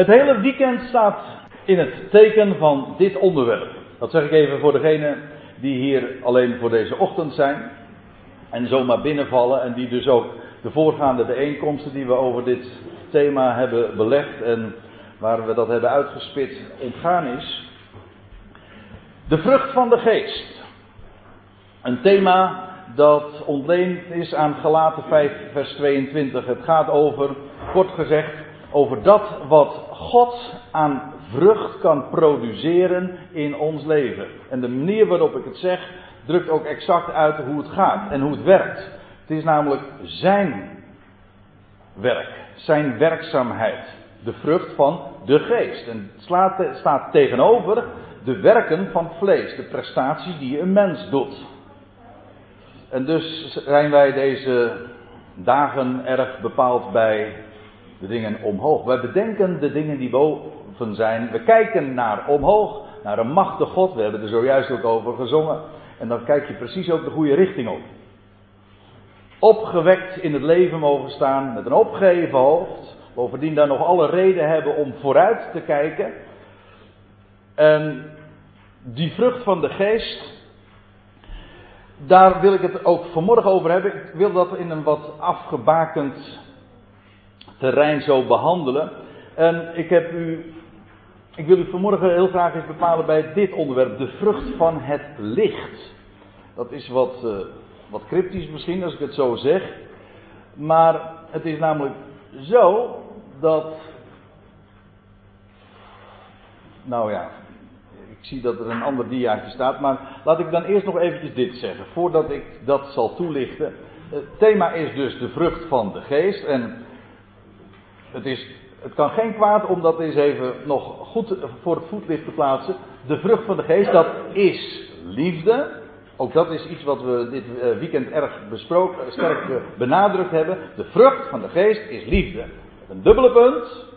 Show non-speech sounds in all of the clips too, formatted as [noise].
Het hele weekend staat in het teken van dit onderwerp. Dat zeg ik even voor degenen die hier alleen voor deze ochtend zijn. En zomaar binnenvallen en die dus ook de voorgaande bijeenkomsten die we over dit thema hebben belegd en waar we dat hebben uitgespit ontgaan is. De vrucht van de geest. Een thema dat ontleend is aan Galaten 5 vers 22. Het gaat over, kort gezegd, over dat wat God aan vrucht kan produceren in ons leven. En de manier waarop ik het zeg, drukt ook exact uit hoe het gaat en hoe het werkt. Het is namelijk zijn werk, zijn werkzaamheid. De vrucht van de geest. En het staat tegenover de werken van vlees, de prestaties die een mens doet. En dus zijn wij deze dagen erg bepaald bij de dingen omhoog. Wij bedenken de dingen die boven zijn. We kijken naar omhoog, naar een machtige God. We hebben er zojuist ook over gezongen. En dan kijk je precies ook de goede richting op. Opgewekt in het leven mogen staan, met een opgeheven hoofd. Bovendien daar nog alle reden hebben om vooruit te kijken. En die vrucht van de geest, daar wil ik het ook vanmorgen over hebben. Ik wil dat in een wat afgebakend terrein zo behandelen. En ik heb u. Ik wil u vanmorgen heel graag eens bepalen bij dit onderwerp: de vrucht van het licht. Dat is wat, uh, wat cryptisch misschien als ik het zo zeg. Maar het is namelijk zo dat. Nou ja, ik zie dat er een ander diaatje staat, maar laat ik dan eerst nog eventjes dit zeggen, voordat ik dat zal toelichten. Het thema is dus de vrucht van de geest en het, is, het kan geen kwaad om dat eens even nog goed voor het voetlicht te plaatsen. De vrucht van de geest, dat is liefde. Ook dat is iets wat we dit eh, weekend erg besproken, sterk eh, benadrukt hebben. De vrucht van de geest is liefde. Een dubbele punt.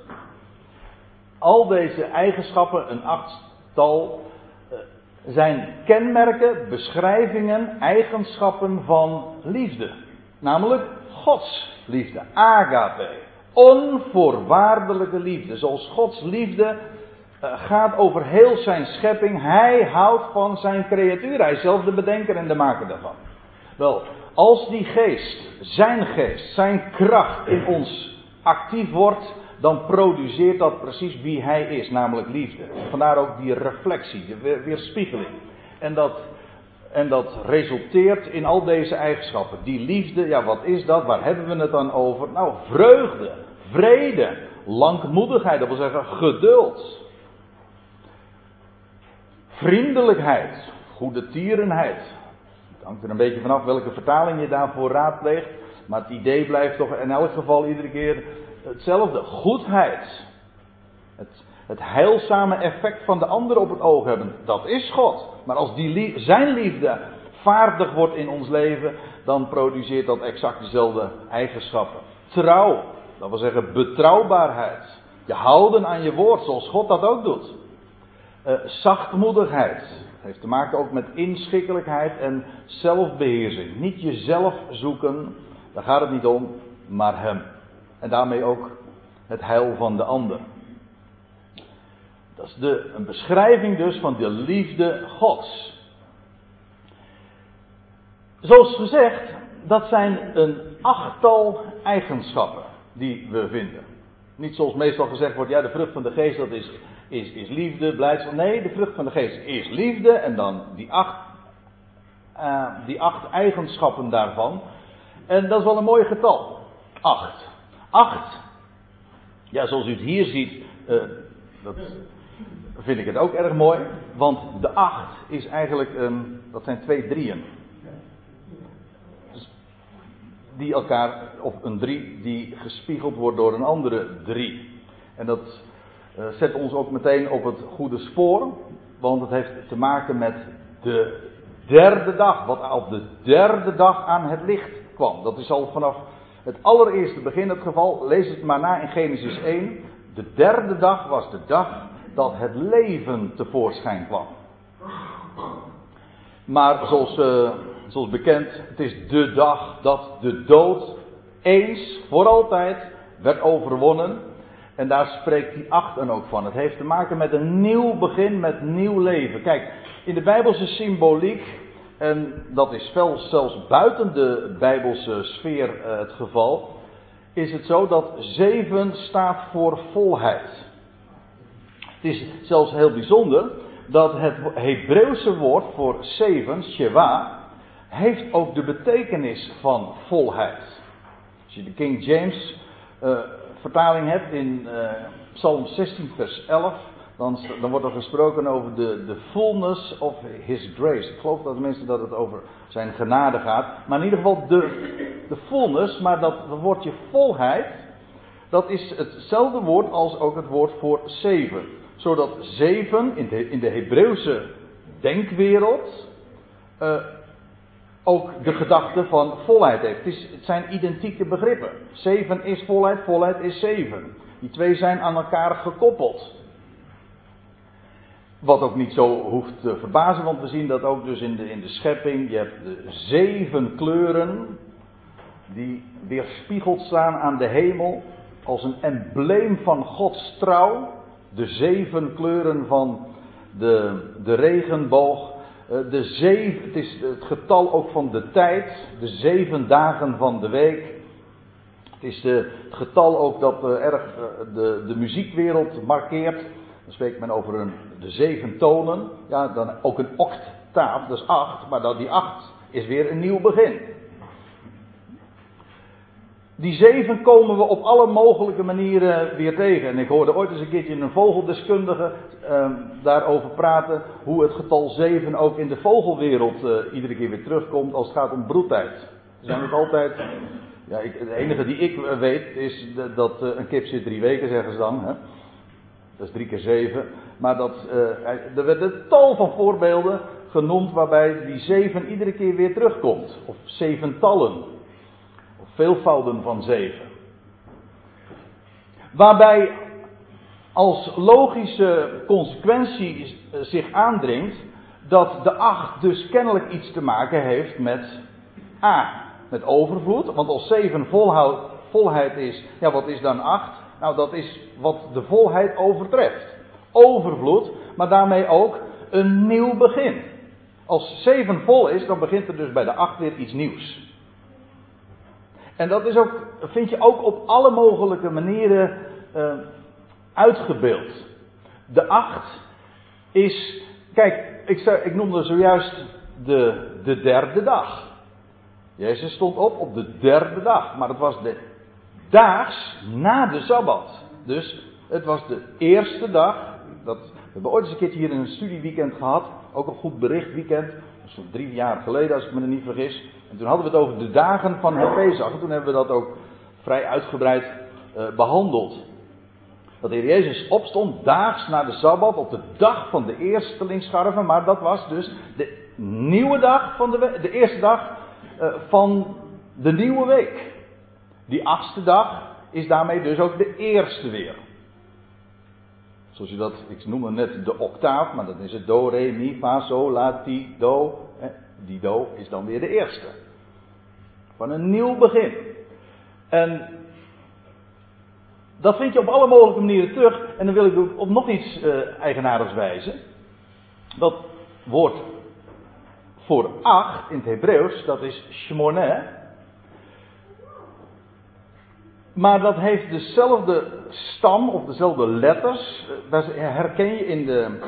Al deze eigenschappen, een achttal, eh, zijn kenmerken, beschrijvingen, eigenschappen van liefde. Namelijk Gods liefde, agape. Onvoorwaardelijke liefde. Zoals Gods liefde gaat over heel zijn schepping. Hij houdt van zijn creatuur. Hij is zelf de bedenker en de maker daarvan. Wel, als die geest, zijn geest, zijn kracht in ons actief wordt, dan produceert dat precies wie hij is, namelijk liefde. Vandaar ook die reflectie, de weerspiegeling. En dat, en dat resulteert in al deze eigenschappen. Die liefde, ja wat is dat? Waar hebben we het dan over? Nou, vreugde, vrede, langmoedigheid, dat wil zeggen geduld. Vriendelijkheid, goede tierenheid. Het hangt er een beetje vanaf welke vertaling je daarvoor raadpleegt. Maar het idee blijft toch in elk geval iedere keer hetzelfde. Goedheid. Het, het heilzame effect van de ander op het oog hebben. Dat is God. Maar als die zijn liefde vaardig wordt in ons leven, dan produceert dat exact dezelfde eigenschappen. Trouw. Dat wil zeggen betrouwbaarheid. Je houden aan je woord, zoals God dat ook doet. Uh, zachtmoedigheid. Heeft te maken ook met inschikkelijkheid en zelfbeheersing. Niet jezelf zoeken, daar gaat het niet om, maar Hem. En daarmee ook het heil van de ander. Dat is de, een beschrijving dus van de liefde Gods. Zoals gezegd, dat zijn een achttal eigenschappen die we vinden. Niet zoals meestal gezegd wordt, ja, de vrucht van de geest dat is, is, is liefde, blijdschap. Nee, de vrucht van de geest is liefde en dan die acht, uh, die acht eigenschappen daarvan. En dat is wel een mooi getal. Acht. Acht. Ja, zoals u het hier ziet, uh, dat vind ik het ook erg mooi. Want de acht is eigenlijk, um, dat zijn twee drieën. Dus die elkaar, of een drie die gespiegeld wordt door een andere drie. En dat uh, zet ons ook meteen op het goede spoor. Want het heeft te maken met de derde dag. Wat op de derde dag aan het licht kwam. Dat is al vanaf het allereerste begin het geval. Lees het maar na in Genesis 1. De derde dag was de dag dat het leven tevoorschijn kwam. Maar zoals, uh, zoals bekend, het is de dag dat de dood eens voor altijd werd overwonnen. En daar spreekt die acht dan ook van. Het heeft te maken met een nieuw begin, met nieuw leven. Kijk, in de Bijbelse symboliek, en dat is zelfs buiten de Bijbelse sfeer eh, het geval, is het zo dat zeven staat voor volheid. Het is zelfs heel bijzonder dat het Hebreeuwse woord voor zeven, Sheva, heeft ook de betekenis van volheid. Als je de King James uh, vertaling hebt in uh, Psalm 16, vers 11, dan, dan, wordt er gesproken over de, de fullness of His grace. Ik geloof dat mensen dat het over zijn genade gaat. Maar in ieder geval de, de fullness, maar dat woordje volheid, dat is hetzelfde woord als ook het woord voor zeven. Zodat zeven in de, in de Hebreeuwse denkwereld uh, ook de gedachte van volheid heeft. Het, is, het zijn identieke begrippen. Zeven is volheid, volheid is zeven. Die twee zijn aan elkaar gekoppeld. Wat ook niet zo hoeft te verbazen, want we zien dat ook dus in de, in de schepping. Je hebt de zeven kleuren die weerspiegeld staan aan de hemel als een embleem van Gods trouw. De zeven kleuren van de, de regenboog. Eh, de zeven, het is het getal ook van de tijd, de zeven dagen van de week. Het is de, het getal ook dat uh, erg uh, de, de muziekwereld markeert. Dan spreekt men over een, de zeven tonen. Ja, dan ook een octaaf, dat is acht. Maar dat die acht is weer een nieuw begin. Die zeven komen we op alle mogelijke manieren weer tegen. En ik hoorde ooit eens een keertje een vogeldeskundige uh, daarover praten. Hoe het getal zeven ook in de vogelwereld uh, iedere keer weer terugkomt als het gaat om broedtijd. Zijn het altijd. Ja, ik, het enige die ik weet is dat uh, een kip zit drie weken, zeggen ze dan. Hè? Dat is drie keer zeven. Maar dat, er werden tal van voorbeelden genoemd waarbij die zeven iedere keer weer terugkomt. Of zeventallen. Veelvouden van zeven. Waarbij als logische consequentie zich aandringt dat de acht dus kennelijk iets te maken heeft met A. Met overvloed. Want als zeven volhoud, volheid is, ja wat is dan acht? Nou, dat is wat de volheid overtreft. Overvloed, maar daarmee ook een nieuw begin. Als zeven vol is, dan begint er dus bij de acht weer iets nieuws. En dat is ook, vind je ook op alle mogelijke manieren uh, uitgebeeld. De acht is, kijk, ik, ik noemde zojuist de, de derde dag. Jezus stond op op de derde dag, maar het was de daags na de Sabbat. Dus het was de eerste dag. Dat, we hebben ooit eens een keertje hier een studieweekend gehad. Ook een goed berichtweekend. Is drie jaar geleden als ik me er niet vergis. En toen hadden we het over de dagen van het. En toen hebben we dat ook vrij uitgebreid uh, behandeld. Dat de Heer Jezus opstond daags na de Sabbat op de dag van de eerstelingsscharven. Maar dat was dus de nieuwe dag van de, de eerste dag uh, van de nieuwe week. Die achtste dag is daarmee dus ook de eerste weer. Zoals je dat, ik noemde net de octaaf, maar dat is het do, re, mi, fa, sol, la, ti, do. Die do is dan weer de eerste. Van een nieuw begin. En dat vind je op alle mogelijke manieren terug. En dan wil ik op nog iets uh, eigenaardigs wijzen. Dat woord voor acht in het Hebreeuws, dat is shmoneh. Maar dat heeft dezelfde stam of dezelfde letters. Eh, daar herken je in, de,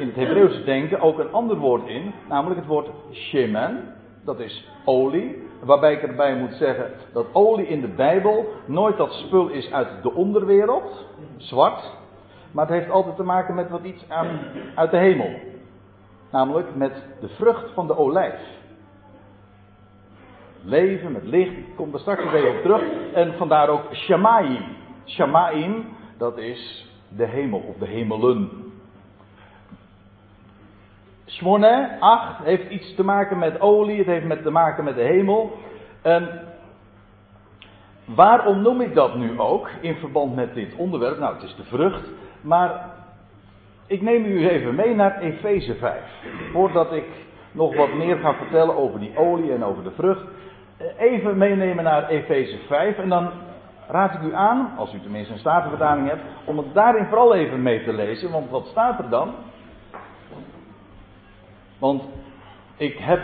in het Hebreeuwse denken ook een ander woord in. Namelijk het woord shemen. Dat is olie. Waarbij ik erbij moet zeggen dat olie in de Bijbel nooit dat spul is uit de onderwereld. Zwart. Maar het heeft altijd te maken met wat iets aan, uit de hemel. Namelijk met de vrucht van de olijf leven, met licht. Ik kom daar straks weer op terug. En vandaar ook Shamaim. Shamaim, dat is de hemel of de hemelen. Shmone, acht, heeft iets te maken met olie, het heeft met te maken met de hemel. Waarom noem ik dat nu ook in verband met dit onderwerp? Nou, het is de vrucht, maar ik neem u even mee naar Efeze 5. Voordat ik nog wat meer ga vertellen over die olie en over de vrucht even meenemen naar Efeze 5. En dan raad ik u aan, als u tenminste een statenvertaling hebt, om het daarin vooral even mee te lezen. Want wat staat er dan? Want ik heb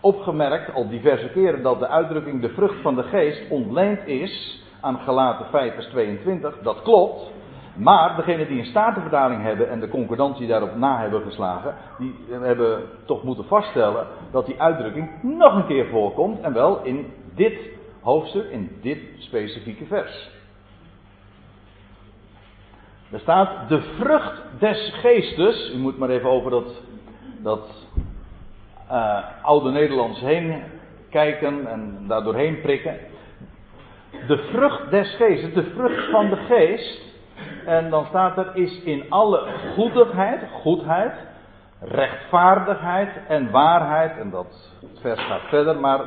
opgemerkt al diverse keren dat de uitdrukking de vrucht van de geest ontleend is aan gelaten 5 vers 22. Dat klopt. Maar degenen die een statenvertaling hebben en de concordantie daarop na hebben geslagen, die hebben toch moeten vaststellen dat die uitdrukking nog een keer voorkomt. En wel in dit hoofdstuk, in dit specifieke vers. Er staat de vrucht des geestes. U moet maar even over dat, dat uh, oude Nederlands heen kijken en daar doorheen prikken. De vrucht des geestes, de vrucht van de geest. En dan staat er is in alle goedigheid, goedheid, rechtvaardigheid en waarheid. En dat vers gaat verder, maar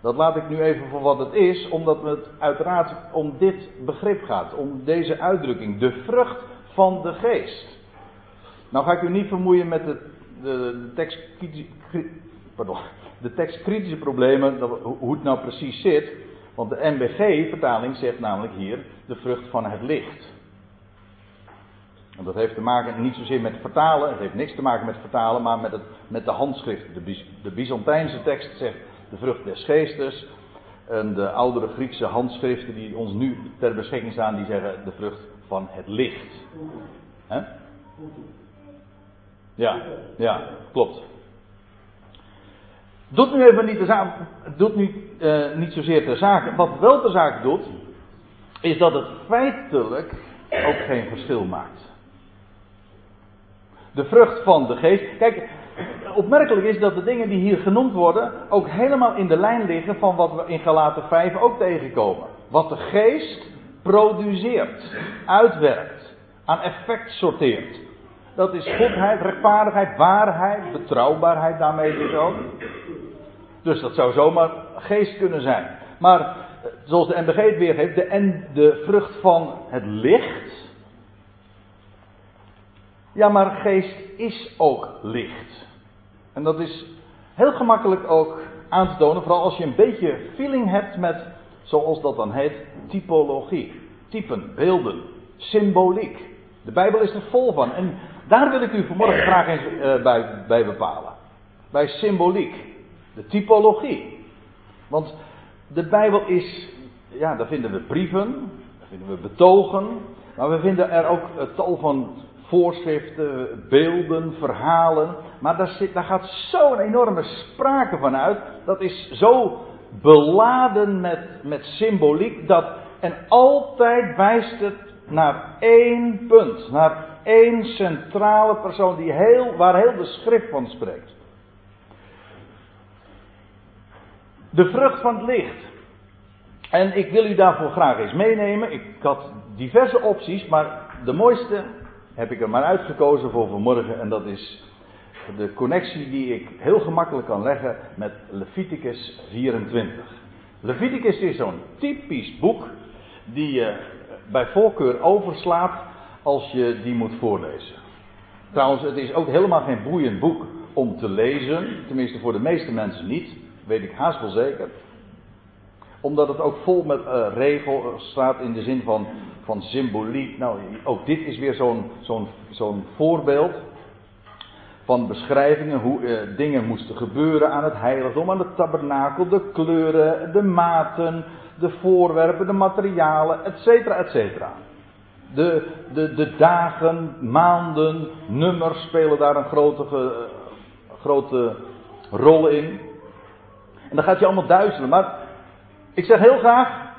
dat laat ik nu even voor wat het is, omdat het uiteraard om dit begrip gaat, om deze uitdrukking, de vrucht van de geest. Nou ga ik u niet vermoeien met de, de, tekst, pardon, de tekstkritische problemen, hoe het nou precies zit. Want de NBG-vertaling zegt namelijk hier de vrucht van het licht. En dat heeft te maken niet zozeer met vertalen, het heeft niks te maken met vertalen, maar met, het, met de handschrift. De, de Byzantijnse tekst zegt de vrucht des geestes. En de oudere Griekse handschriften die ons nu ter beschikking staan, die zeggen de vrucht van het licht. Ja, ja, klopt. Doet nu even niet, de zaak, doet nu, uh, niet zozeer ter zake. Wat wel ter zake doet, is dat het feitelijk ook geen verschil maakt. De vrucht van de geest. Kijk, opmerkelijk is dat de dingen die hier genoemd worden ook helemaal in de lijn liggen van wat we in Galaten 5 ook tegenkomen. Wat de geest produceert, uitwerkt, aan effect sorteert. Dat is goedheid, rechtvaardigheid, waarheid, betrouwbaarheid daarmee dus ook. Dus dat zou zomaar geest kunnen zijn. Maar eh, zoals de NBG het weergeeft, de, en de vrucht van het licht. Ja, maar geest is ook licht. En dat is heel gemakkelijk ook aan te tonen, vooral als je een beetje feeling hebt met, zoals dat dan heet, typologie. Typen, beelden, symboliek. De Bijbel is er vol van. En daar wil ik u vanmorgen graag eens uh, bij, bij bepalen. Bij symboliek. De typologie. Want de Bijbel is, ja, daar vinden we brieven, daar vinden we betogen, maar we vinden er ook tal van voorschriften, beelden, verhalen. Maar daar, zit, gaat zo'n enorme sprake van uit. Dat is zo beladen met, met symboliek. Dat, en altijd wijst het naar één punt. Naar één centrale persoon die heel, waar heel de schrift van spreekt. De vrucht van het licht. En ik wil u daarvoor graag eens meenemen. Ik had diverse opties, maar de mooiste heb ik er maar uitgekozen voor vanmorgen. En dat is de connectie die ik heel gemakkelijk kan leggen met Leviticus 24. Leviticus is zo'n typisch boek die je bij voorkeur overslaat als je die moet voorlezen. Trouwens, het is ook helemaal geen boeiend boek om te lezen. Tenminste, voor de meeste mensen niet. Weet ik haast wel zeker. Omdat het ook vol met uh, regels staat in de zin van, van symboliek. Nou, ook dit is weer zo'n zo'n zo'n voorbeeld van beschrijvingen hoe uh, dingen moesten gebeuren aan het heiligdom, aan het tabernakel, de kleuren, de maten, de voorwerpen, de materialen, etc. etc. De, de, de dagen, maanden, nummers spelen daar een grote, grote rol in. En dan gaat je allemaal duizelen. Maar ik zeg heel graag,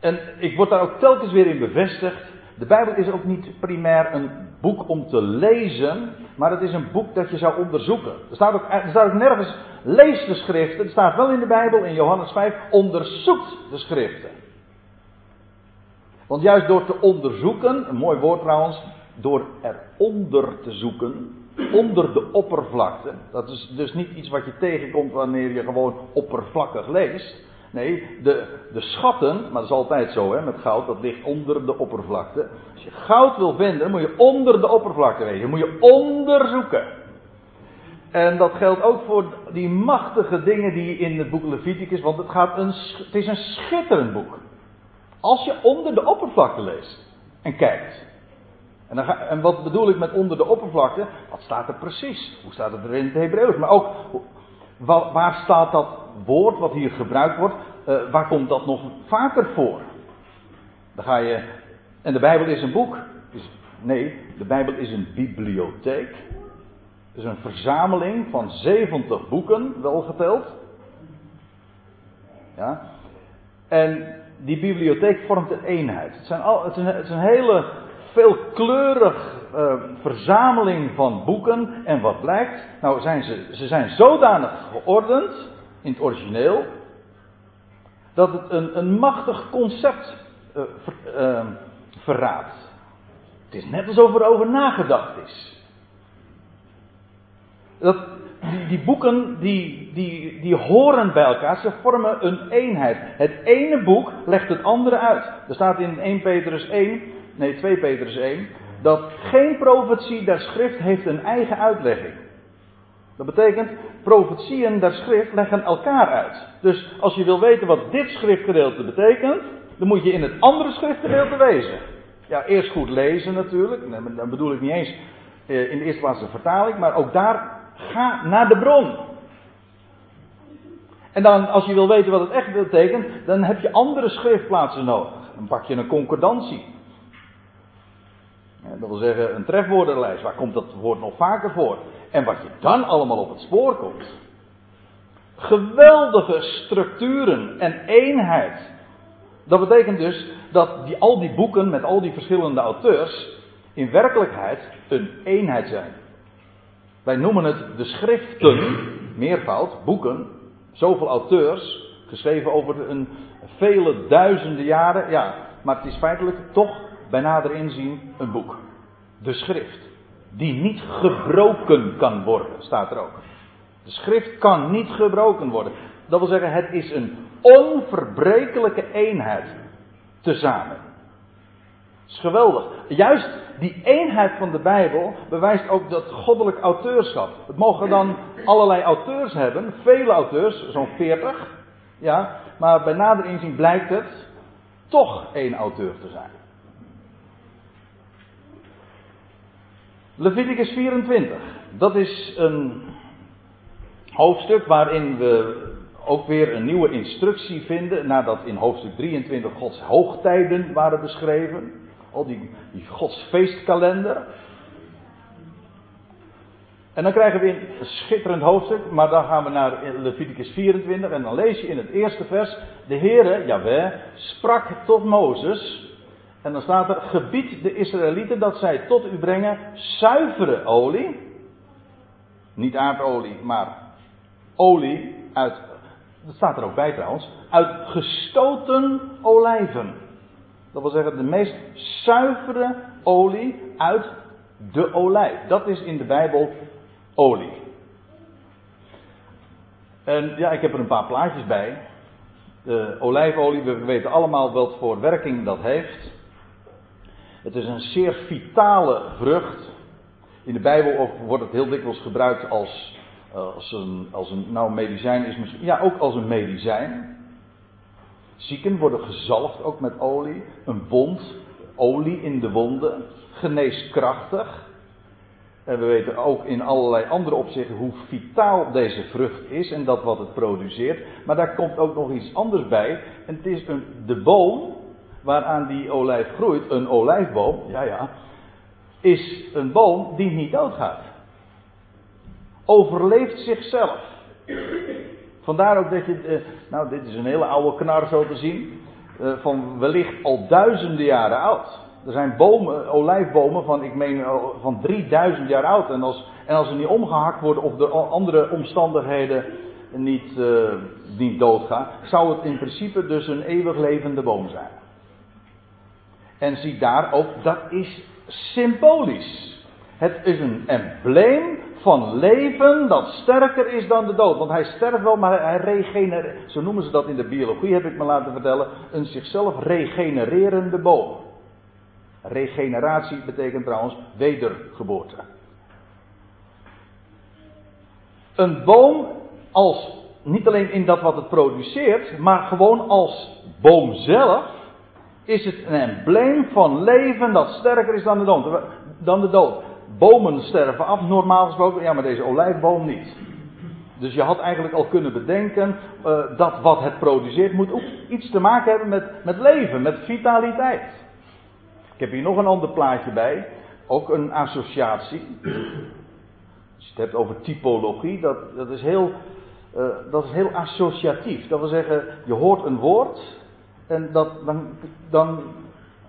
en ik word daar ook telkens weer in bevestigd. De Bijbel is ook niet primair een boek om te lezen, maar het is een boek dat je zou onderzoeken. Er staat ook, er staat ook nergens, lees de schriften. Er staat wel in de Bijbel, in Johannes 5, onderzoekt de schriften. Want juist door te onderzoeken, een mooi woord trouwens, door eronder te zoeken, onder de oppervlakte. Dat is dus niet iets wat je tegenkomt wanneer je gewoon oppervlakkig leest. Nee, de, de schatten, maar dat is altijd zo hè, met goud, dat ligt onder de oppervlakte. Als je goud wil vinden, moet je onder de oppervlakte wezen. Moet je onderzoeken. En dat geldt ook voor die machtige dingen die in het boek Leviticus, want het, gaat een, het is een schitterend boek. Als je onder de oppervlakte leest en kijkt. En, dan en wat bedoel ik met onder de oppervlakte? Wat staat er precies? Hoe staat het er in het Hebreeuws? Maar ook waar, staat dat woord wat hier gebruikt wordt? Uh, waar komt dat nog vaker voor? Dan ga je. En de Bijbel is een boek. Dus, nee, de Bijbel is een bibliotheek. Het is een verzameling van 70 boeken, wel geteld. Ja. En die bibliotheek vormt een eenheid. Het, zijn al, het, is, een, het is een hele veelkleurig uh, verzameling van boeken. En wat blijkt? Nou, zijn ze, ze zijn zodanig geordend in het origineel. dat het een, een machtig concept ver, uh, verraadt. Het is net alsof er over nagedacht is. Dat, die, die, boeken die, die, die horen bij elkaar, ze vormen een eenheid. Het ene boek legt het andere uit. Er staat in 1 Petrus 1, nee 2 Petrus 1, dat geen profetie der schrift heeft een eigen uitlegging. Dat betekent, profetieën der schrift leggen elkaar uit. Dus als je wil weten wat dit schriftgedeelte betekent, dan moet je in het andere schriftgedeelte wezen. Ja, eerst goed lezen natuurlijk. Dan bedoel ik niet eens eh, in de eerste plaats de vertaling, maar ook daar Ga naar de bron. En dan, als je wil weten wat het echt betekent, dan heb je andere schriftplaatsen nodig. Dan pak je een concordantie. Dat wil zeggen, een trefwoordenlijst. Waar komt dat woord nog vaker voor? En wat je dan allemaal op het spoor komt. Geweldige structuren en eenheid. Dat betekent dus dat die, al die boeken met al die verschillende auteurs in werkelijkheid een eenheid zijn. Wij noemen het de schriften, meervoud, boeken, zoveel auteurs, geschreven over een vele duizenden jaren. Ja, maar het is feitelijk toch bij nader inzien een boek. De schrift. Die niet gebroken kan worden, staat er ook. De schrift kan niet gebroken worden. Dat wil zeggen, het is een onverbrekelijke eenheid tezamen is geweldig. Juist die eenheid van de Bijbel bewijst ook dat goddelijk auteurschap. Het mogen dan allerlei auteurs hebben, vele auteurs, zo'n veertig. Ja, maar bij nader inzien blijkt het toch één auteur te zijn. Leviticus 24. Dat is een hoofdstuk waarin we ook weer een nieuwe instructie vinden. Nadat in hoofdstuk 23 Gods hoogtijden waren beschreven. Al die, die godsfeestkalender. En dan krijgen we een schitterend hoofdstuk, maar dan gaan we naar Leviticus 24 en dan lees je in het eerste vers, de Heere, Jaweh, sprak tot Mozes, en dan staat er, gebied de Israëlieten dat zij tot u brengen zuivere olie, niet aardolie, maar olie uit, dat staat er ook bij trouwens, uit gestoten olijven. Dat wil zeggen de meest zuivere olie uit de olijf. Dat is in de Bijbel olie. En ja, ik heb er een paar plaatjes bij. De olijfolie, we weten allemaal wat voor werking dat heeft. Het is een zeer vitale vrucht. In de Bijbel wordt het heel dikwijls gebruikt als, eh, als, een, als een nou medicijn is misschien, ja ook als een medicijn. Zieken worden gezalfd ook met olie. Een wond, olie in de wonden, geneeskrachtig. En we weten ook in allerlei andere opzichten hoe vitaal deze vrucht is en dat wat het produceert. Maar daar komt ook nog iets anders bij. En het is een, de boom waaraan die olijf groeit, een olijfboom, ja ja, is een boom die niet doodgaat. Overleeft zichzelf. Vandaar ook dat je, eh, nou dit is een hele oude knar zo te zien, eh, van wellicht al duizenden jaren oud. Er zijn bomen, olijfbomen van, ik meen, eh, van 3000 jaar oud. En als, en als ze niet omgehakt worden of door andere omstandigheden niet, uh, niet doodgaan, zou het in principe dus een eeuwig levende boom zijn. En zie daar ook, dat is symbolisch. Het is een embleem van leven dat sterker is dan de dood. Want hij sterft wel, maar hij regenereert. Zo noemen ze dat in de biologie, heb ik me laten vertellen. Een zichzelf regenererende boom. Regeneratie betekent trouwens wedergeboorte. Een boom als, niet alleen in dat wat het produceert, maar gewoon als boom zelf, is het een embleem van leven dat sterker is dan de dood. Dan de dood. Bomen sterven af, normaal gesproken, ja, maar deze olijfboom niet. Dus je had eigenlijk al kunnen bedenken uh, dat wat het produceert moet ook iets te maken hebben met, met leven, met vitaliteit. Ik heb hier nog een ander plaatje bij, ook een associatie. Als je het hebt over typologie, dat, dat, is heel, uh, dat is heel associatief. Dat wil zeggen, je hoort een woord en dat, dan, dan,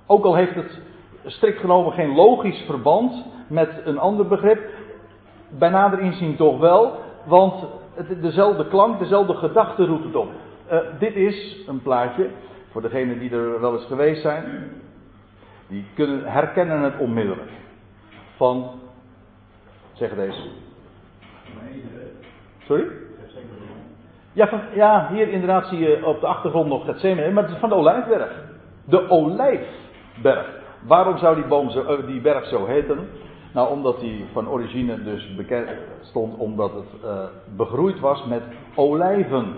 ook al heeft het strikt genomen geen logisch verband met een ander begrip, bij nader inzien toch wel, want het, dezelfde klank, dezelfde gedachte roept het op. Uh, dit is een plaatje, voor degenen die er wel eens geweest zijn, die kunnen, herkennen het onmiddellijk. Van, zeg deze. Sorry? Ja, ja, hier inderdaad zie je op de achtergrond nog het maar het is van de Olijfberg. De Olijfberg. Waarom zou die, boom zo, uh, die berg zo heten? Nou, omdat die van origine dus bekend stond omdat het uh, begroeid was met olijven.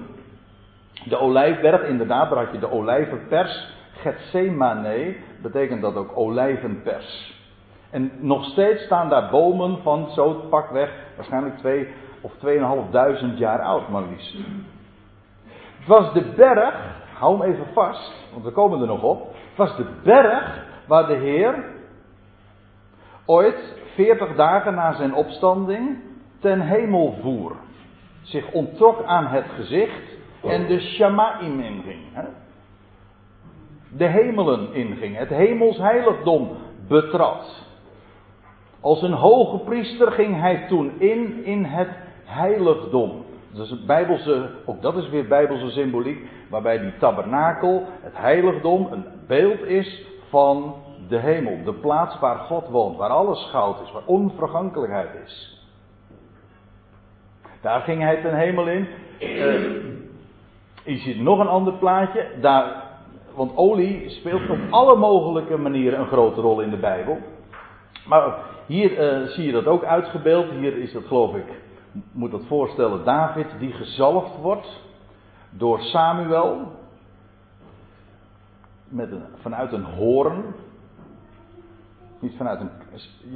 De olijfberg, inderdaad, daar had je de olijvenpers. Gethsemane betekent dat ook olijvenpers. En nog steeds staan daar bomen van zo pakweg, waarschijnlijk twee of tweeënhalfduizend jaar oud, maar liefst. Het was de berg, hou hem even vast, want we komen er nog op. Het was de berg waar de Heer ooit 40 dagen na zijn opstanding ten hemel voer. Zich ontrok aan het gezicht en de Shamaim inging. De hemelen inging, het hemels heiligdom betrad. Als een hoge priester ging hij toen in in het heiligdom. Dat is bijbelse, ook dat is weer bijbelse symboliek, waarbij die tabernakel, het heiligdom, een beeld is van de hemel, de plaats waar God woont, waar alles goud is, waar onvergankelijkheid is. Daar ging hij ten hemel in. Uh, je ziet nog een ander plaatje. Daar, want olie speelt op alle mogelijke manieren een grote rol in de Bijbel. Maar hier uh, zie je dat ook uitgebeeld. Hier is dat, geloof ik, moet dat voorstellen, David die gezalfd wordt door Samuel. Met een, vanuit een hoorn. Niet vanuit een.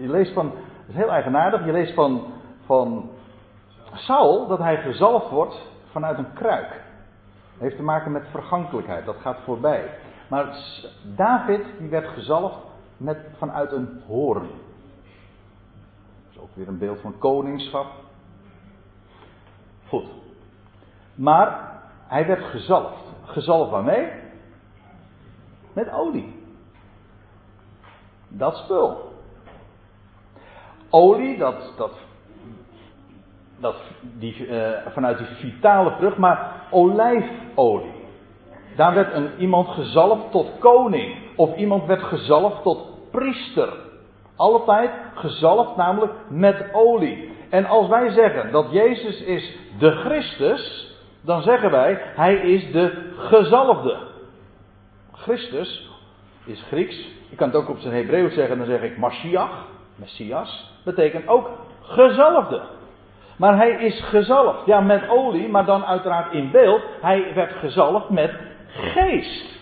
Je leest van. Het is heel eigenaardig. Je leest van. van Saul dat hij gezalfd wordt vanuit een kruik. Dat heeft te maken met vergankelijkheid. Dat gaat voorbij. Maar David die werd gezalfd met, vanuit een hoorn. Dat is ook weer een beeld van koningschap. Goed. Maar hij werd gezalfd. Gezalfd waarmee? Met olie. Dat spul. Olie, dat, dat, dat die, uh, vanuit die vitale vrucht, maar olijfolie. Daar werd een, iemand gezalfd tot koning. Of iemand werd gezalfd tot priester. Altijd gezalfd namelijk met olie. En als wij zeggen dat Jezus is de Christus, dan zeggen wij, hij is de gezalfde. Christus is Grieks. Ik kan het ook op zijn Hebreeuws zeggen, dan zeg ik Mashiach, Messias, betekent ook gezalfde. Maar hij is gezalfd, ja met olie, maar dan uiteraard in beeld, hij werd gezalfd met geest.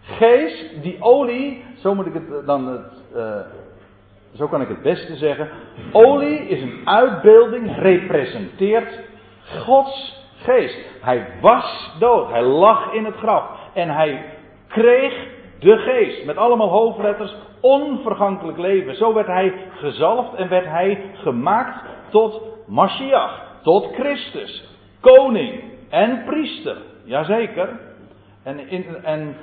Geest, die olie, zo moet ik het dan het, uh, zo kan ik het beste zeggen. Olie is een uitbeelding, representeert Gods geest. Hij was dood, hij lag in het graf en hij kreeg de geest. Met allemaal hoofdletters, onvergankelijk leven. Zo werd hij gezalfd en werd hij gemaakt tot Mashiach, tot Christus, koning en priester. Jazeker. En, en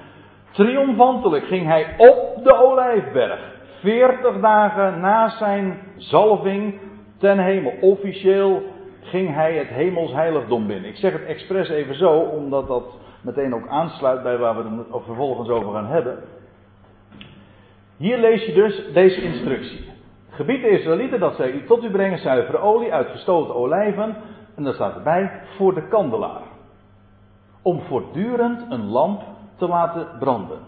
triomfantelijk ging hij op de olijfberg. 40 dagen na zijn zalving ten hemel. Officieel ging hij het hemels heiligdom binnen. Ik zeg het expres even zo, omdat dat meteen ook aansluit bij waar we het vervolgens over gaan hebben. Hier lees je dus deze instructie. Gebied de Israëlieten dat zij tot u brengen zuivere olie uit gestoten olijven. En daar staat erbij, voor de kandelaar. Om voortdurend een lamp te laten branden.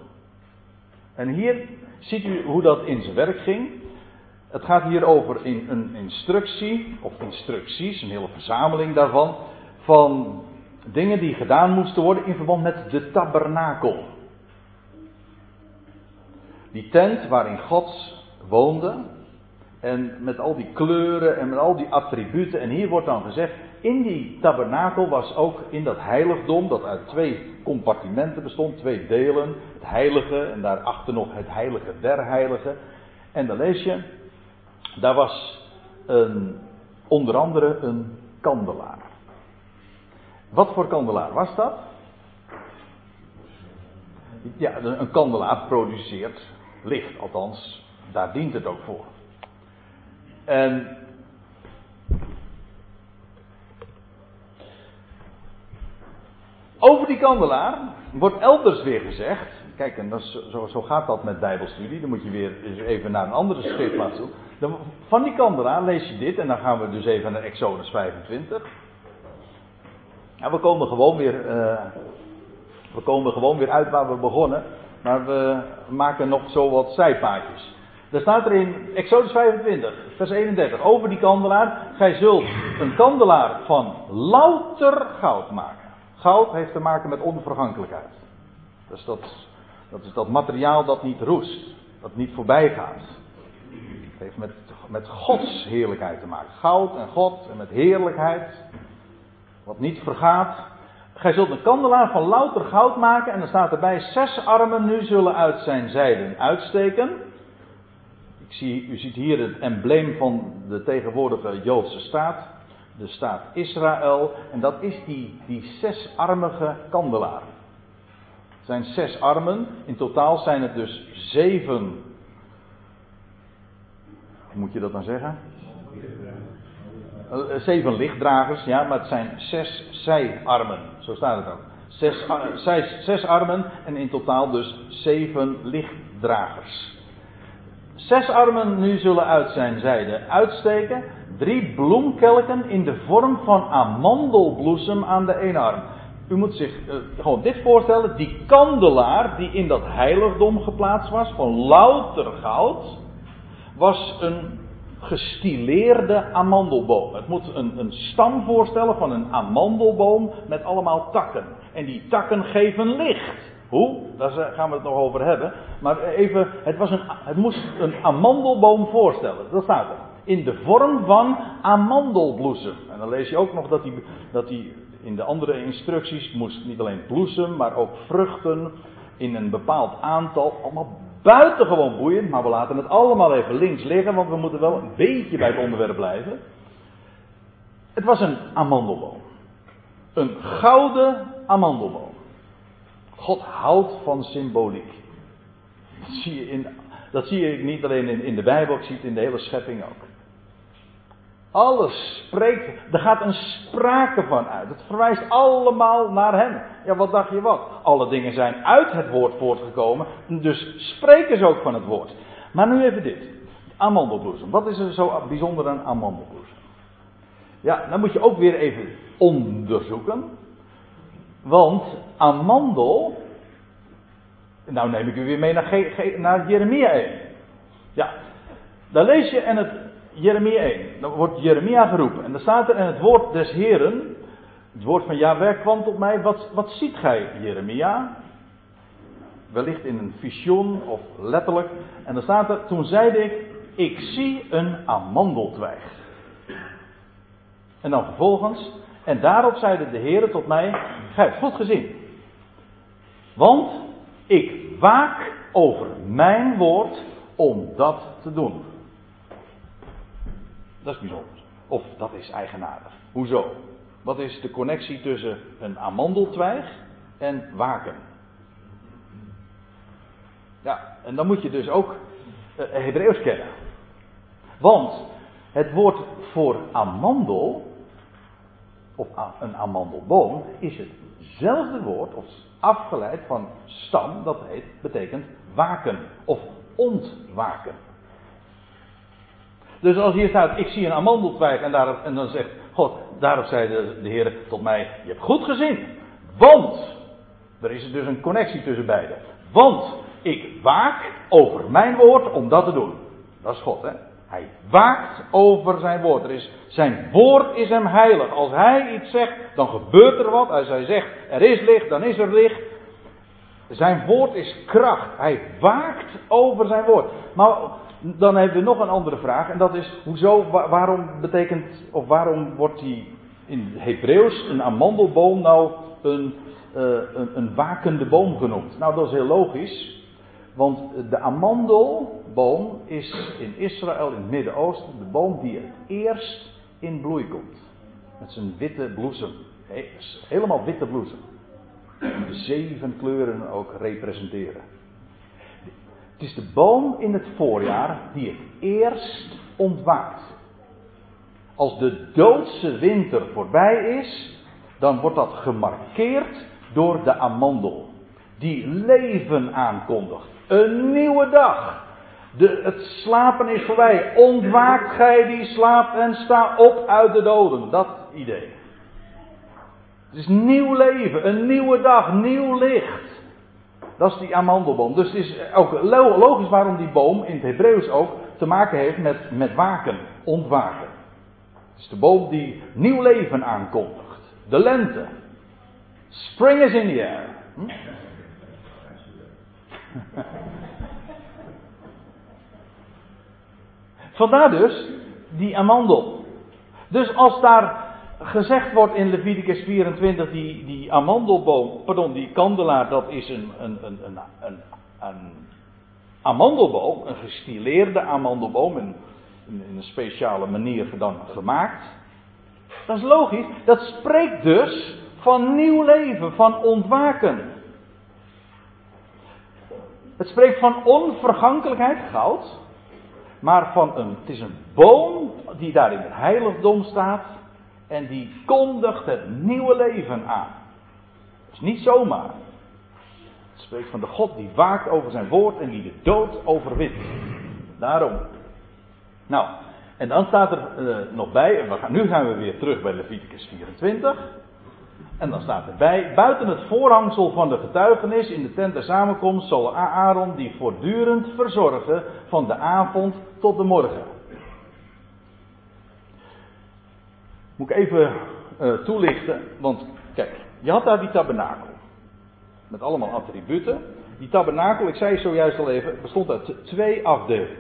En hier ziet u hoe dat in zijn werk ging. Het gaat hier over in een instructie, of instructies, een hele verzameling daarvan, van dingen die gedaan moesten worden in verband met de tabernakel. Die tent waarin God woonde. En met al die kleuren en met al die attributen. En hier wordt dan gezegd, in die tabernakel was ook in dat heiligdom, dat uit twee compartimenten bestond, twee delen. Het heilige en daarachter nog het heilige der heiligen. En dan lees je, daar was een, onder andere een kandelaar. Wat voor kandelaar was dat? Ja, een kandelaar produceert licht, althans, daar dient het ook voor. En over die kandelaar wordt elders weer gezegd. Kijk, en dat zo, zo, gaat dat met Bijbelstudie. Dan moet je weer even naar een andere schriftplaats toe. van die kandelaar lees je dit, en dan gaan we dus even naar Exodus 25. Ja, we komen gewoon weer, uh, we komen gewoon weer uit waar we begonnen. Maar we maken nog zo wat zijpaadjes. Er staat er in Exodus 25, vers 31, over die kandelaar. Gij zult een kandelaar van louter goud maken. Goud heeft te maken met onvergankelijkheid. Dus dat, dat is dat materiaal dat niet roest, dat niet voorbij gaat. Het heeft met, met Gods heerlijkheid te maken. Goud en God en met heerlijkheid. Wat niet vergaat. Gij zult een kandelaar van louter goud maken. En dan staat erbij: zes armen nu zullen uit zijn zijden uitsteken. Ik u ziet hier het embleem van de tegenwoordige Joodse staat. De staat Israël. En dat is die, die zesarmige kandelaar. Het zijn zes armen. In totaal zijn het dus zeven. Hoe moet je dat dan zeggen? Eh, zeven lichtdragers, ja, maar het zijn zes zijarmen. Zo staat het ook. Zes, zes, zes armen en in totaal dus zeven lichtdragers. Zes armen nu zullen uit zijn zijde uitsteken. Drie bloemkelken in de vorm van amandelbloesem aan de ene arm. U moet zich uh, gewoon dit voorstellen. Die kandelaar die in dat heiligdom geplaatst was, van louter goud, was een gestileerde amandelboom. Het moet een, een stam voorstellen van een amandelboom met allemaal takken. En die takken geven licht. Hoe? Daar gaan we het nog over hebben. Maar even, het, was een, het moest een amandelboom voorstellen. Dat staat er. In de vorm van amandelbloesem. En dan lees je ook nog dat die, dat die in de andere instructies moest niet alleen bloesem, maar ook vruchten in een bepaald aantal. Allemaal buitengewoon boeiend, maar we laten het allemaal even links liggen, want we moeten wel een beetje bij het onderwerp blijven. Het was een amandelboom. Een gouden amandelboom. God houdt van symboliek. Dat zie je, in, dat zie niet alleen in, in de Bijbel, ik zie het in de hele schepping ook. Alles spreekt, er gaat een sprake van uit. Het verwijst allemaal naar Hem. Ja, wat dacht je wat? Alle dingen zijn uit het woord voortgekomen, dus spreken ze ook van het woord. Maar nu even dit. Amandelbloesem. Wat is er zo bijzonder aan amandelbloesem? Ja, dan moet je ook weer even onderzoeken. Want amandel. Nou neem ik u weer mee naar, naar Jeremia 1. Ja, daar lees je en het Jeremia 1. Dan wordt Jeremia geroepen. En dan staat er en het woord des Heren. Het woord van Jahweh kwam tot mij. Wat, wat ziet gij, Jeremia? Wellicht in een visioen of letterlijk. En dan staat er, toen zeide ik, ik zie een amandeltwijg. En dan vervolgens, en daarop zeide de Heer tot mij, gij hebt goed gezien. Want ik waak over mijn woord om dat te doen. Dat is bijzonder. Of dat is eigenaardig. Hoezo? Wat is de connectie tussen een amandeltwijg en waken? Ja, en dan moet je dus ook uh, Hebreeuws kennen. Want het woord voor amandel, of een amandelboom, is hetzelfde woord, of afgeleid van stam, dat heet, betekent waken of ontwaken. Dus als hier staat, ik zie een amandeltwijg en, daarop, en dan zegt God, daarop zei de, de Heer tot mij, je hebt goed gezien. Want, er is dus een connectie tussen beiden. Want ik waak over mijn woord om dat te doen. Dat is God, hè. Hij waakt over zijn woord. Er is, zijn woord is hem heilig. Als hij iets zegt, dan gebeurt er wat. Als hij zegt, er is licht, dan is er licht. Zijn woord is kracht. Hij waakt over zijn woord. Maar dan hebben we nog een andere vraag. En dat is, hoezo, waarom betekent, of waarom wordt die in Hebreeuws een amandelboom nou een, uh, een, een wakende boom genoemd? Nou, dat is heel logisch. Want de amandelboom is in Israël, in het Midden-Oosten, de boom die het eerst in bloei komt. Met zijn witte bloesem. Helemaal witte bloesem. De zeven kleuren ook representeren. Het is de boom in het voorjaar die het eerst ontwaakt. Als de doodse winter voorbij is, dan wordt dat gemarkeerd door de amandel. Die leven aankondigt. Een nieuwe dag. De, het slapen is voorbij. Ontwaakt gij die slaapt en sta op uit de doden. Dat idee. Het is nieuw leven, een nieuwe dag, nieuw licht. Dat is die amandelboom. Dus het is ook logisch waarom die boom in het Hebreeuws ook te maken heeft met, met waken, ontwaken. Het is de boom die nieuw leven aankondigt. De lente. Spring is in the air. Hm? [laughs] Vandaar dus die amandel. Dus als daar gezegd wordt in Leviticus 24, die, die amandelboom, pardon, die kandelaar, dat is een, een, een, een, een, een amandelboom, een gestileerde amandelboom, in, een speciale manier gemaakt. Dat is logisch, dat spreekt dus van nieuw leven, van ontwaken. Het spreekt van onvergankelijkheid, goud. Maar van een, het is een boom die daar in het heiligdom staat. En die kondigt het nieuwe leven aan. Dat is niet zomaar. Het spreekt van de God die waakt over zijn woord en die de dood overwint. Daarom. Nou, en dan staat er uh, nog bij, en nu gaan we weer terug bij Leviticus 24. En dan staat erbij, buiten het voorhangsel van de getuigenis in de tent der samenkomst zal Aaron die voortdurend verzorgen van de avond tot de morgen. Moet ik even uh, toelichten, want kijk, je had daar die tabernakel. Met allemaal attributen. Die tabernakel, ik zei zojuist al even, bestond uit twee afdelingen.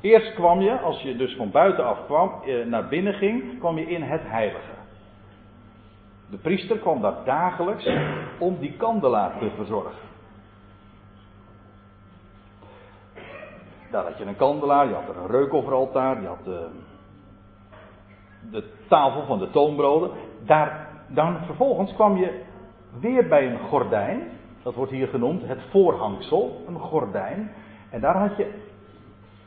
Eerst kwam je, als je dus van buitenaf kwam, eh, naar binnen ging, kwam je in het heilige. De priester kwam daar dagelijks om die kandelaar te verzorgen. Daar had je een kandelaar, je had er een reukofferaltaar, je had de, de tafel van de toonbroden. Daar, dan vervolgens kwam je weer bij een gordijn, dat wordt hier genoemd het voorhangsel, een gordijn. En daar had je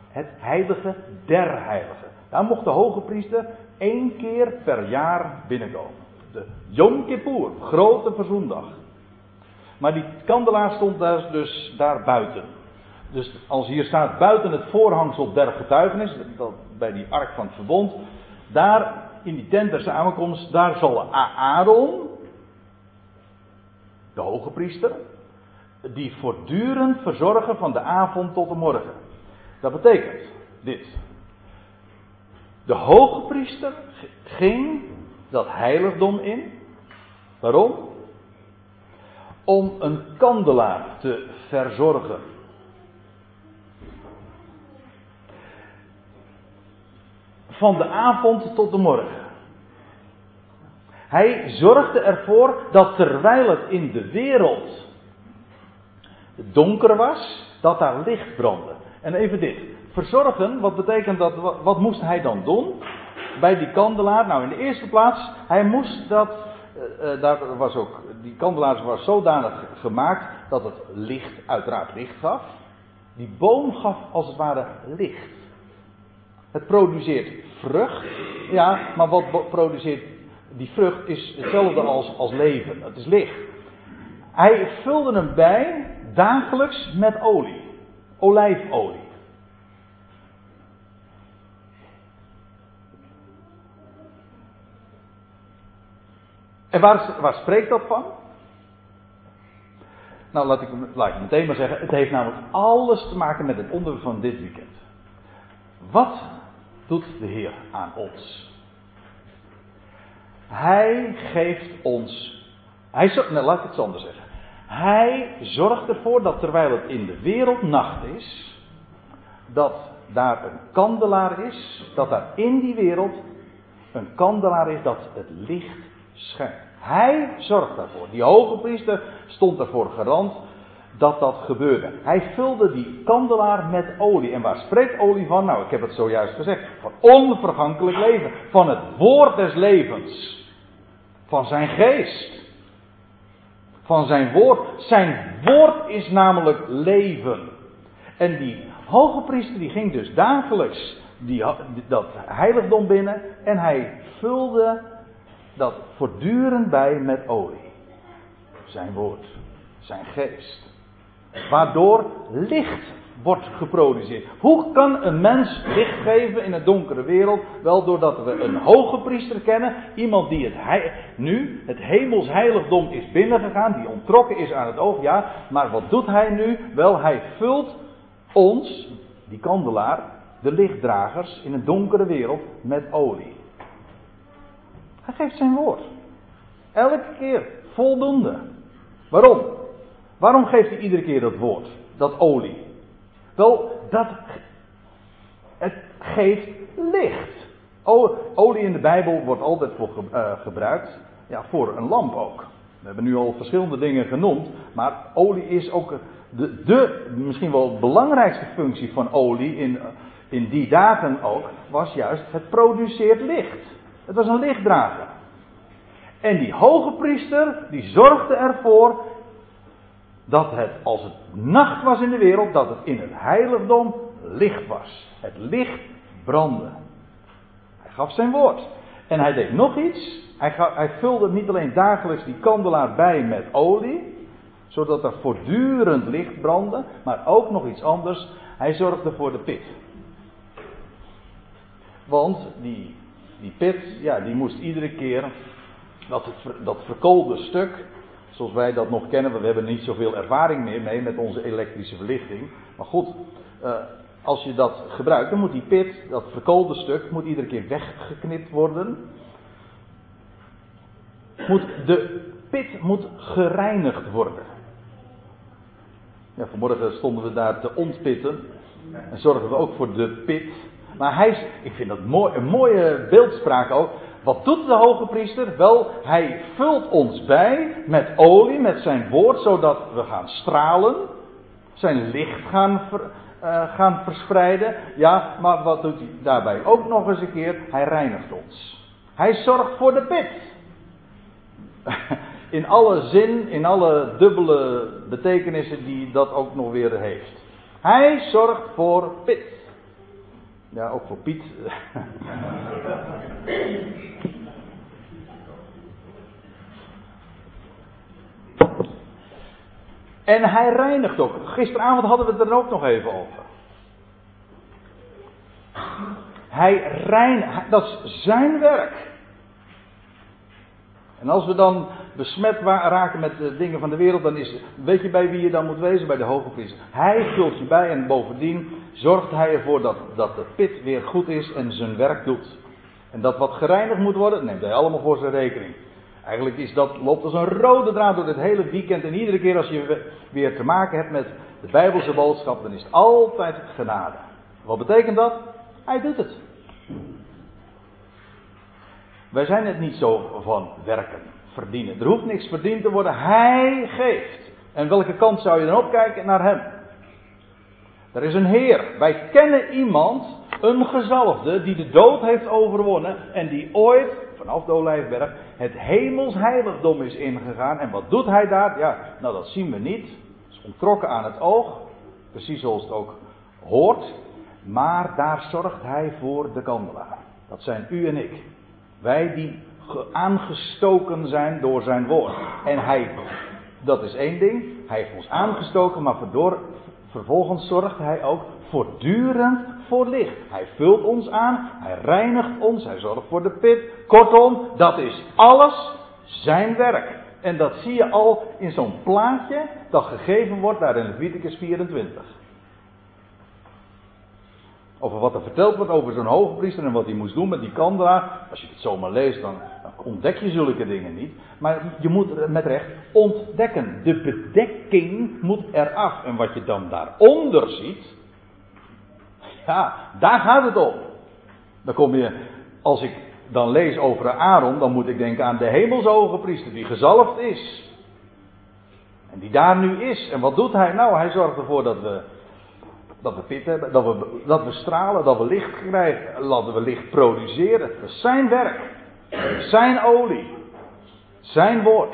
het heilige der heiligen. Daar mocht de hoge priester één keer per jaar binnenkomen. De Yom Kippur, grote verzoendag. Maar die kandelaar stond daar dus daar buiten. Dus als hier staat buiten het voorhangsel der getuigenis, bij die ark van het verbond, daar in die tent der samenkomst, daar zal Aaron, de hoge priester, die voortdurend verzorgen van de avond tot de morgen. Dat betekent dit. De hoge priester ging dat heiligdom in. Waarom? Om een kandelaar te verzorgen. Van de avond tot de morgen. Hij zorgde ervoor dat terwijl het in de wereld donker was, dat daar licht brandde. En even dit. Verzorgen, wat betekent dat, wat moest hij dan doen? bij die kandelaar? Nou, in de eerste plaats, hij moest dat, uh, daar was ook, die kandelaar was zodanig gemaakt dat het licht, uiteraard licht gaf. Die boom gaf als het ware licht. Het produceert vrucht, ja, maar wat produceert die vrucht is hetzelfde als, als leven, het is licht. Hij vulde hem bij dagelijks met olie, olijfolie. En waar, spreekt dat van? Nou, laat ik, laat ik meteen maar zeggen, het heeft namelijk alles te maken met het onderwerp van dit weekend. Wat doet de Heer aan ons? Hij geeft ons. Hij, nou, laat ik het anders zeggen. Hij zorgt ervoor dat terwijl het in de wereld nacht is, dat daar een kandelaar is, dat daar in die wereld een kandelaar is dat het licht. Hij zorgt daarvoor. Die hoge priester stond ervoor garant dat dat gebeurde. Hij vulde die kandelaar met olie. En waar spreekt olie van? Nou, ik heb het zojuist gezegd. Van onvergankelijk leven. Van het woord des levens. Van zijn geest. Van zijn woord. Zijn woord is namelijk leven. En die hoge priester die ging dus dagelijks die, dat heiligdom binnen. En hij vulde dat voortdurend bij met olie. Zijn woord. Zijn geest. Waardoor licht wordt geproduceerd. Hoe kan een mens licht geven in een donkere wereld? Wel doordat we een hoge priester kennen. Iemand die het nu, het hemels heiligdom is binnengegaan. Die ontrokken is aan het oog. Ja, maar wat doet hij nu? Wel, hij vult ons, die kandelaar, de lichtdragers in een donkere wereld met olie. Hij geeft zijn woord. Elke keer voldoende. Waarom? Waarom geeft hij iedere keer dat woord, dat olie? Wel, dat het geeft licht. Olie in de Bijbel wordt altijd voor uh, gebruikt, ja, voor een lamp ook. We hebben nu al verschillende dingen genoemd, maar olie is ook de, de misschien wel belangrijkste functie van olie in, in die dagen ook, was juist het produceert licht. Het was een lichtdrager. En die hoge priester, die zorgde ervoor dat het, als het nacht was in de wereld, dat het in het heiligdom licht was. Het licht brandde. Hij gaf zijn woord. En hij deed nog iets. Hij, hij vulde niet alleen dagelijks die kandelaar bij met olie, zodat er voortdurend licht brandde, maar ook nog iets anders. Hij zorgde voor de pit. Want die, die pit, ja, die moest iedere keer dat, dat verkoolde stuk, zoals wij dat nog kennen, we hebben niet zoveel ervaring meer mee met onze elektrische verlichting. Maar goed, uh, als je dat gebruikt, dan moet die pit, dat verkoolde stuk, moet iedere keer weggeknipt worden. Moet, de pit moet gereinigd worden. Ja, vanmorgen stonden we daar te ontpitten. En zorgen we ook voor de pit. Maar hij, ik vind dat mooi, een mooie beeldspraak ook. Wat doet de hoge priester? Wel, hij vult ons bij met olie, met zijn woord, zodat we gaan stralen. Zijn licht gaan, uh, gaan verspreiden. Ja, maar wat doet hij daarbij ook nog eens een keer? Hij reinigt ons. Hij zorgt voor de pit. [laughs] In alle zin, in alle dubbele betekenissen die dat ook nog weer heeft. Hij zorgt voor pit. Ja, ook voor Piet. En hij reinigt ook. Gisteravond hadden we het er ook nog even over. Hij reinigt, dat is zijn werk. En als we dan besmet raken met de dingen van de wereld, dan is, weet je bij wie je dan moet wezen? Bij de hoge priester. Hij vult je bij en bovendien zorgt hij ervoor dat, dat de pit weer goed is en zijn werk doet. En dat wat gereinigd moet worden, neemt hij allemaal voor zijn rekening. Eigenlijk is dat, loopt als een rode draad door het hele weekend. En iedere keer als je weer te maken hebt met de Bijbelse boodschap, dan is het altijd genade. Wat betekent dat? Hij doet het. Wij zijn het niet zo van werken, verdienen. Er hoeft niks verdiend te worden. Hij geeft. En welke kant zou je dan opkijken? Naar hem. Er is een Heer. Wij kennen iemand, een gezalfde, die de dood heeft overwonnen en die ooit, vanaf de Olijfberg, het hemels heiligdom is ingegaan. En wat doet hij daar? Ja, nou dat zien we niet. Het is ontrokken aan het oog, precies zoals het ook hoort. Maar daar zorgt hij voor de kandelaar. Dat zijn u en ik. Wij die aangestoken zijn door zijn woord. En hij, dat is één ding, hij heeft ons aangestoken, maar door, vervolgens zorgt hij ook voortdurend voor licht. Hij vult ons aan, hij reinigt ons, hij zorgt voor de pit. Kortom, dat is alles zijn werk. En dat zie je al in zo'n plaatje dat gegeven wordt daar in Leviticus 24. over wat er verteld wordt over zo'n hoge priester en wat hij moest doen met die kandelaar. Als je het zomaar leest, dan ontdek je zulke dingen niet. Maar je moet met recht ontdekken. De bedekking moet eraf. En wat je dan daaronder ziet, ja, daar gaat het om. Dan kom je, als ik dan lees over Aaron, dan moet ik denken aan de hemelshoge priester die gezalfd is. En die daar nu is. En wat doet hij? Nou, hij zorgt ervoor dat we, dat we pit hebben, dat we, dat we stralen, dat we licht krijgen, dat we licht produceren. Dat is zijn werk. Zijn olie. Zijn woord.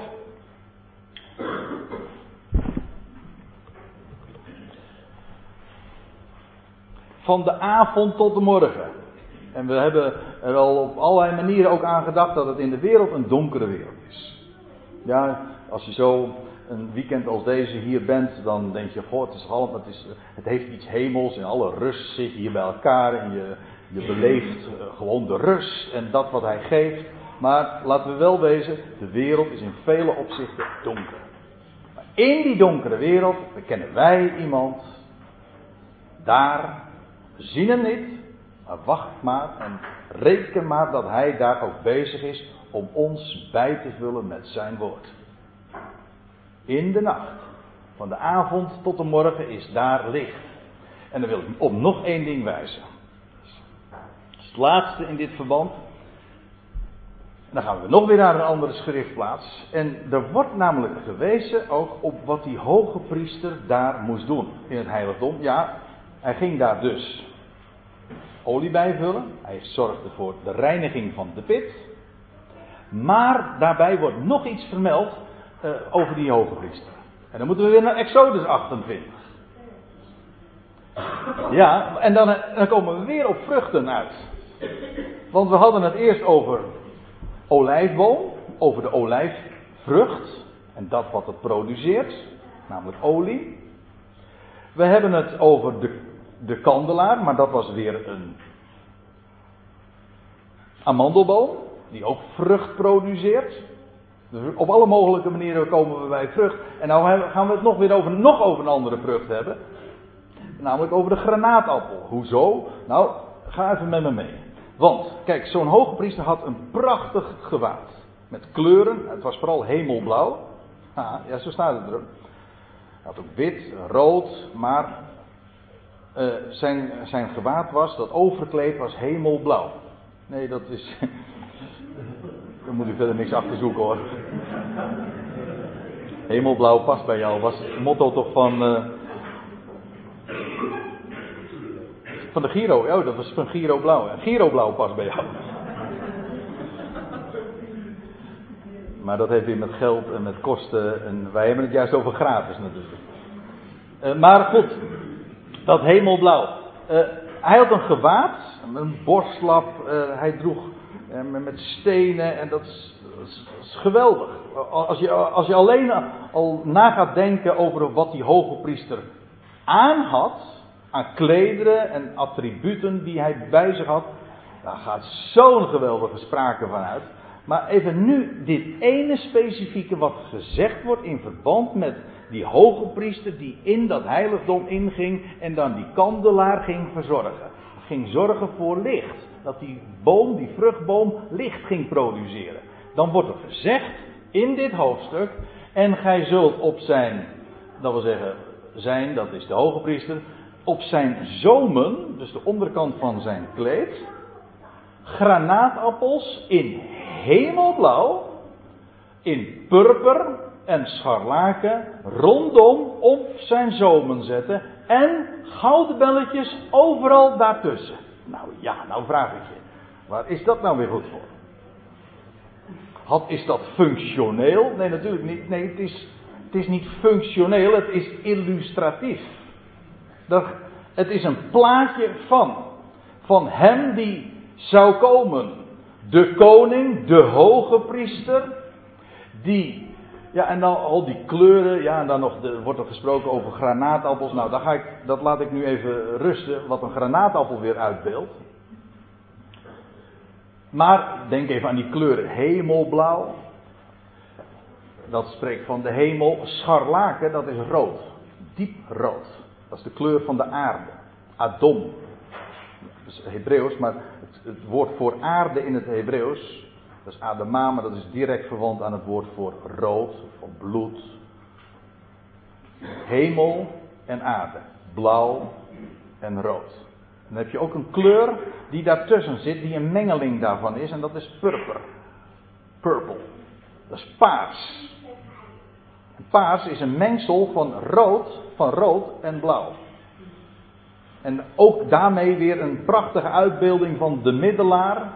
Van de avond tot de morgen. En we hebben er al op allerlei manieren ook aan gedacht dat het in de wereld een donkere wereld is. Ja, als je zo een weekend als deze hier bent, dan denk je, goh, het is het, is, het heeft iets hemels en alle rust zit hier bij elkaar en je, je beleeft eh, gewoon de rust en dat wat hij geeft. Maar laten we wel wezen, de wereld is in vele opzichten donker. Maar in die donkere wereld bekennen wij iemand, daar, zien hem niet, maar wacht maar en reken maar dat hij daar ook bezig is om ons bij te vullen met zijn woord. In de nacht, van de avond tot de morgen, is daar licht. En dan wil ik op nog één ding wijzen. Het laatste in dit verband. Dan gaan we nog weer naar een andere schriftplaats. En er wordt namelijk gewezen ook op wat die hoge priester daar moest doen in het heiligdom. Ja, hij ging daar dus olie bijvullen. Hij zorgde voor de reiniging van de pit. Maar daarbij wordt nog iets vermeld uh, over die hoge priester. En dan moeten we weer naar Exodus 28. Ja, en dan, dan komen we weer op vruchten uit. Want we hadden het eerst over olijfboom, over de olijfvrucht en dat wat het produceert, namelijk olie. We hebben het over de, de kandelaar, maar dat was weer een amandelboom, die ook vrucht produceert. Dus op alle mogelijke manieren komen we bij vrucht. En nou gaan we het nog weer over, nog over een andere vrucht hebben. Namelijk over de granaatappel. Hoezo? Nou, ga even met me mee. Want, kijk, zo'n hoge priester had een prachtig gewaad. Met kleuren, het was vooral hemelblauw. Ah, ja, zo staat het er. Hij had ook wit, rood, maar uh, zijn, zijn gewaad was, dat overkleed was hemelblauw. Nee, dat is. [laughs] Daar moet u verder niks achter zoeken hoor. Hemelblauw past bij jou, was het motto toch van. Uh, van de Giro, oh, dat was van Giro Blauw. Giro Blauw past bij jou. Maar dat heeft weer met geld en met kosten. En wij hebben het juist over gratis natuurlijk. Uh, maar goed, dat hemelblauw. Uh, hij had een gewaad, een borstlap. Uh, hij droeg met stenen en dat is, dat is, geweldig. Als je, als je alleen al na gaat denken over wat die hoge priester aan had, aan klederen en attributen die hij bij zich had, daar gaat zo'n geweldige sprake van uit. Maar even nu dit ene specifieke wat gezegd wordt in verband met die hoge priester die in dat heiligdom inging en dan die kandelaar ging verzorgen. Ging zorgen voor licht dat die boom, die vruchtboom, licht ging produceren. Dan wordt er gezegd in dit hoofdstuk, en gij zult op zijn, dat wil zeggen, zijn, dat is de hoge priester, op zijn zomen, dus de onderkant van zijn kleed, granaatappels in hemelblauw, in purper en scharlaken rondom op zijn zomen zetten en goudbelletjes overal daartussen. Nou ja, nou vraag ik je. Waar is dat nou weer goed voor? Had, is dat functioneel? Nee, natuurlijk niet. Nee, het is, het is niet functioneel, het is illustratief. Het is een plaatje van. Van hem die zou komen. De koning, de hoge priester. Die ja, en dan al die kleuren, ja, en dan nog, er wordt er gesproken over granaatappels. Nou, dan ga ik, dat laat ik nu even rusten, wat een granaatappel weer uitbeeldt. Maar denk even aan die kleuren. Hemelblauw, dat spreekt van de hemel. Scharlaken, dat is rood. Diep rood. Dat is de kleur van de aarde. Adom. Dat is Hebreeuws, maar het, het, woord voor aarde in het Hebreeuws, dat is adema, maar dat is direct verwant aan het woord voor rood, of bloed. Hemel en aarde, blauw en rood. Dan heb je ook een kleur die daartussen zit, die een mengeling daarvan is, en dat is purper. Purple. Dat is paars. Paars is een mengsel van rood, van rood en blauw. En ook daarmee weer een prachtige uitbeelding van de middelaar.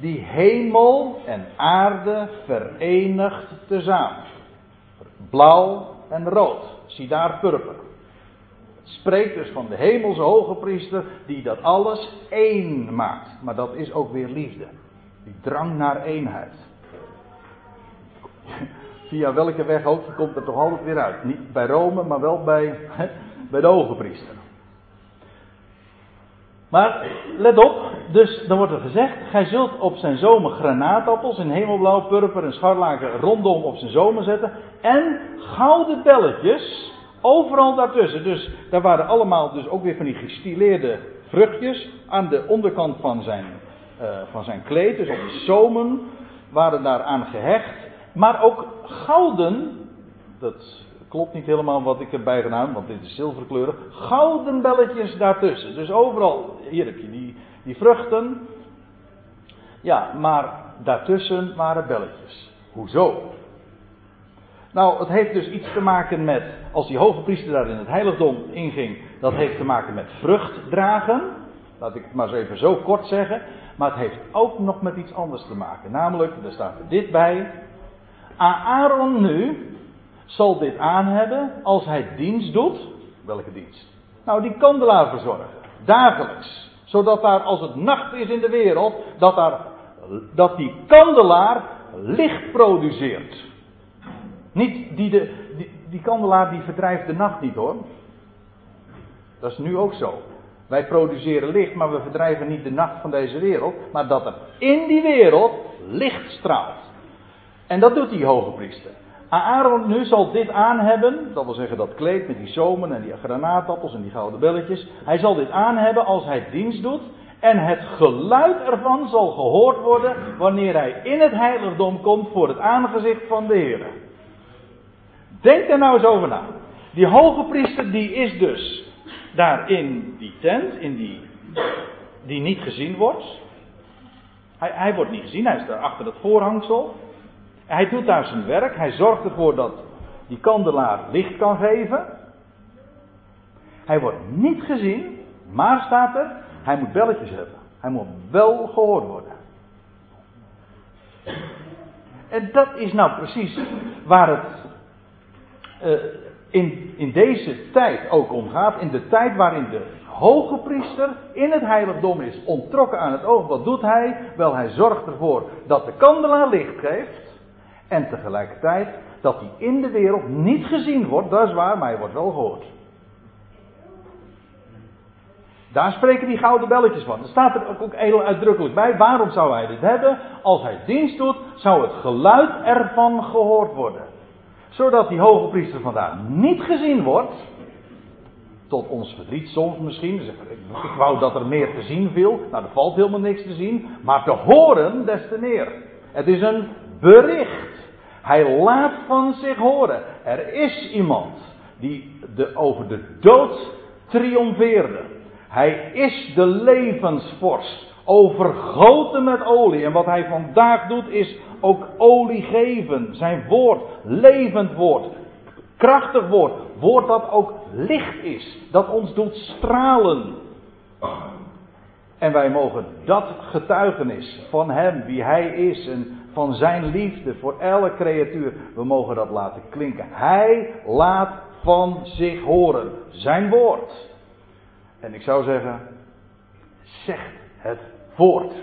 Die hemel en aarde verenigt tezamen. Blauw en rood. Zie daar purper. Het spreekt dus van de hemelse hoge priester die dat alles één maakt. Maar dat is ook weer liefde. Die drang naar eenheid. Via welke weg ook, je komt er toch altijd weer uit. Niet bij Rome, maar wel bij, bij de hoge priester. Maar let op, dus dan wordt er gezegd: Gij zult op zijn zomer granaatappels in hemelblauw, purper en scharlaken rondom op zijn zomer zetten. En gouden belletjes overal daartussen. Dus daar waren allemaal dus ook weer van die gestileerde vruchtjes aan de onderkant van zijn, uh, van zijn kleed. Dus op de zomen waren daar aan gehecht. Maar ook gouden, dat klopt niet helemaal wat ik erbij gedaan, want dit is zilverkleurig. Gouden belletjes daartussen. Dus overal, hier heb je die, die vruchten. Ja, maar daartussen waren belletjes. Hoezo? Nou, het heeft dus iets te maken met, als die hoge priester daar in het heiligdom inging, dat heeft te maken met vrucht dragen. Laat ik het maar eens even zo kort zeggen. Maar het heeft ook nog met iets anders te maken. Namelijk, er staat er dit bij. Aaron nu zal dit aan hebben als hij dienst doet. Welke dienst? Nou, die kandelaar verzorgen. Dagelijks. Zodat daar, als het nacht is in de wereld, dat, daar, dat die kandelaar licht produceert. Niet die, de, die, die kandelaar die verdrijft de nacht niet hoor. Dat is nu ook zo. Wij produceren licht, maar we verdrijven niet de nacht van deze wereld. Maar dat er in die wereld licht straalt. En dat doet die hoge priester. Aaron nu zal dit aan hebben, dat wil zeggen dat kleed met die zomen en die granaatappels en die gouden belletjes. Hij zal dit aan hebben als hij dienst doet. En het geluid ervan zal gehoord worden wanneer hij in het heiligdom komt voor het aangezicht van de Heer. Denk daar nou eens over na. Die hoge priester die is dus daar in die tent, in die, die niet gezien wordt. Hij, hij wordt niet gezien, hij is daar achter het voorhangsel. Hij doet daar zijn werk. Hij zorgt ervoor dat die kandelaar licht kan geven. Hij wordt niet gezien, maar staat er, hij moet belletjes hebben. Hij moet wel gehoord worden. En dat is nou precies waar het uh, in, in deze tijd ook om gaat. In de tijd waarin de hoge priester in het heiligdom is ontrokken aan het oog. Wat doet hij? Wel, hij zorgt ervoor dat de kandelaar licht geeft. En tegelijkertijd dat hij in de wereld niet gezien wordt, dat is waar, maar hij wordt wel gehoord. Daar spreken die gouden belletjes van. Er staat er ook heel uitdrukkelijk bij. Waarom zou hij dit hebben? Als hij dienst doet, zou het geluid ervan gehoord worden. Zodat die hoge priester vandaar niet gezien wordt. Tot ons verdriet soms misschien. Ik wou dat er meer te zien viel. Nou, er valt helemaal niks te zien. Maar te horen des te meer. Het is een bericht. Hij laat van zich horen. Er is iemand die de, over de dood triomfeerde. Hij is de levensvorst, overgoten met olie. En wat hij vandaag doet is ook olie geven. Zijn woord, levend woord, krachtig woord. Woord dat ook licht is, dat ons doet stralen. En wij mogen dat getuigenis van Hem, wie Hij is en van Zijn liefde voor elke creatuur, we mogen dat laten klinken. Hij laat van zich horen, Zijn woord. En ik zou zeggen, zeg het voort.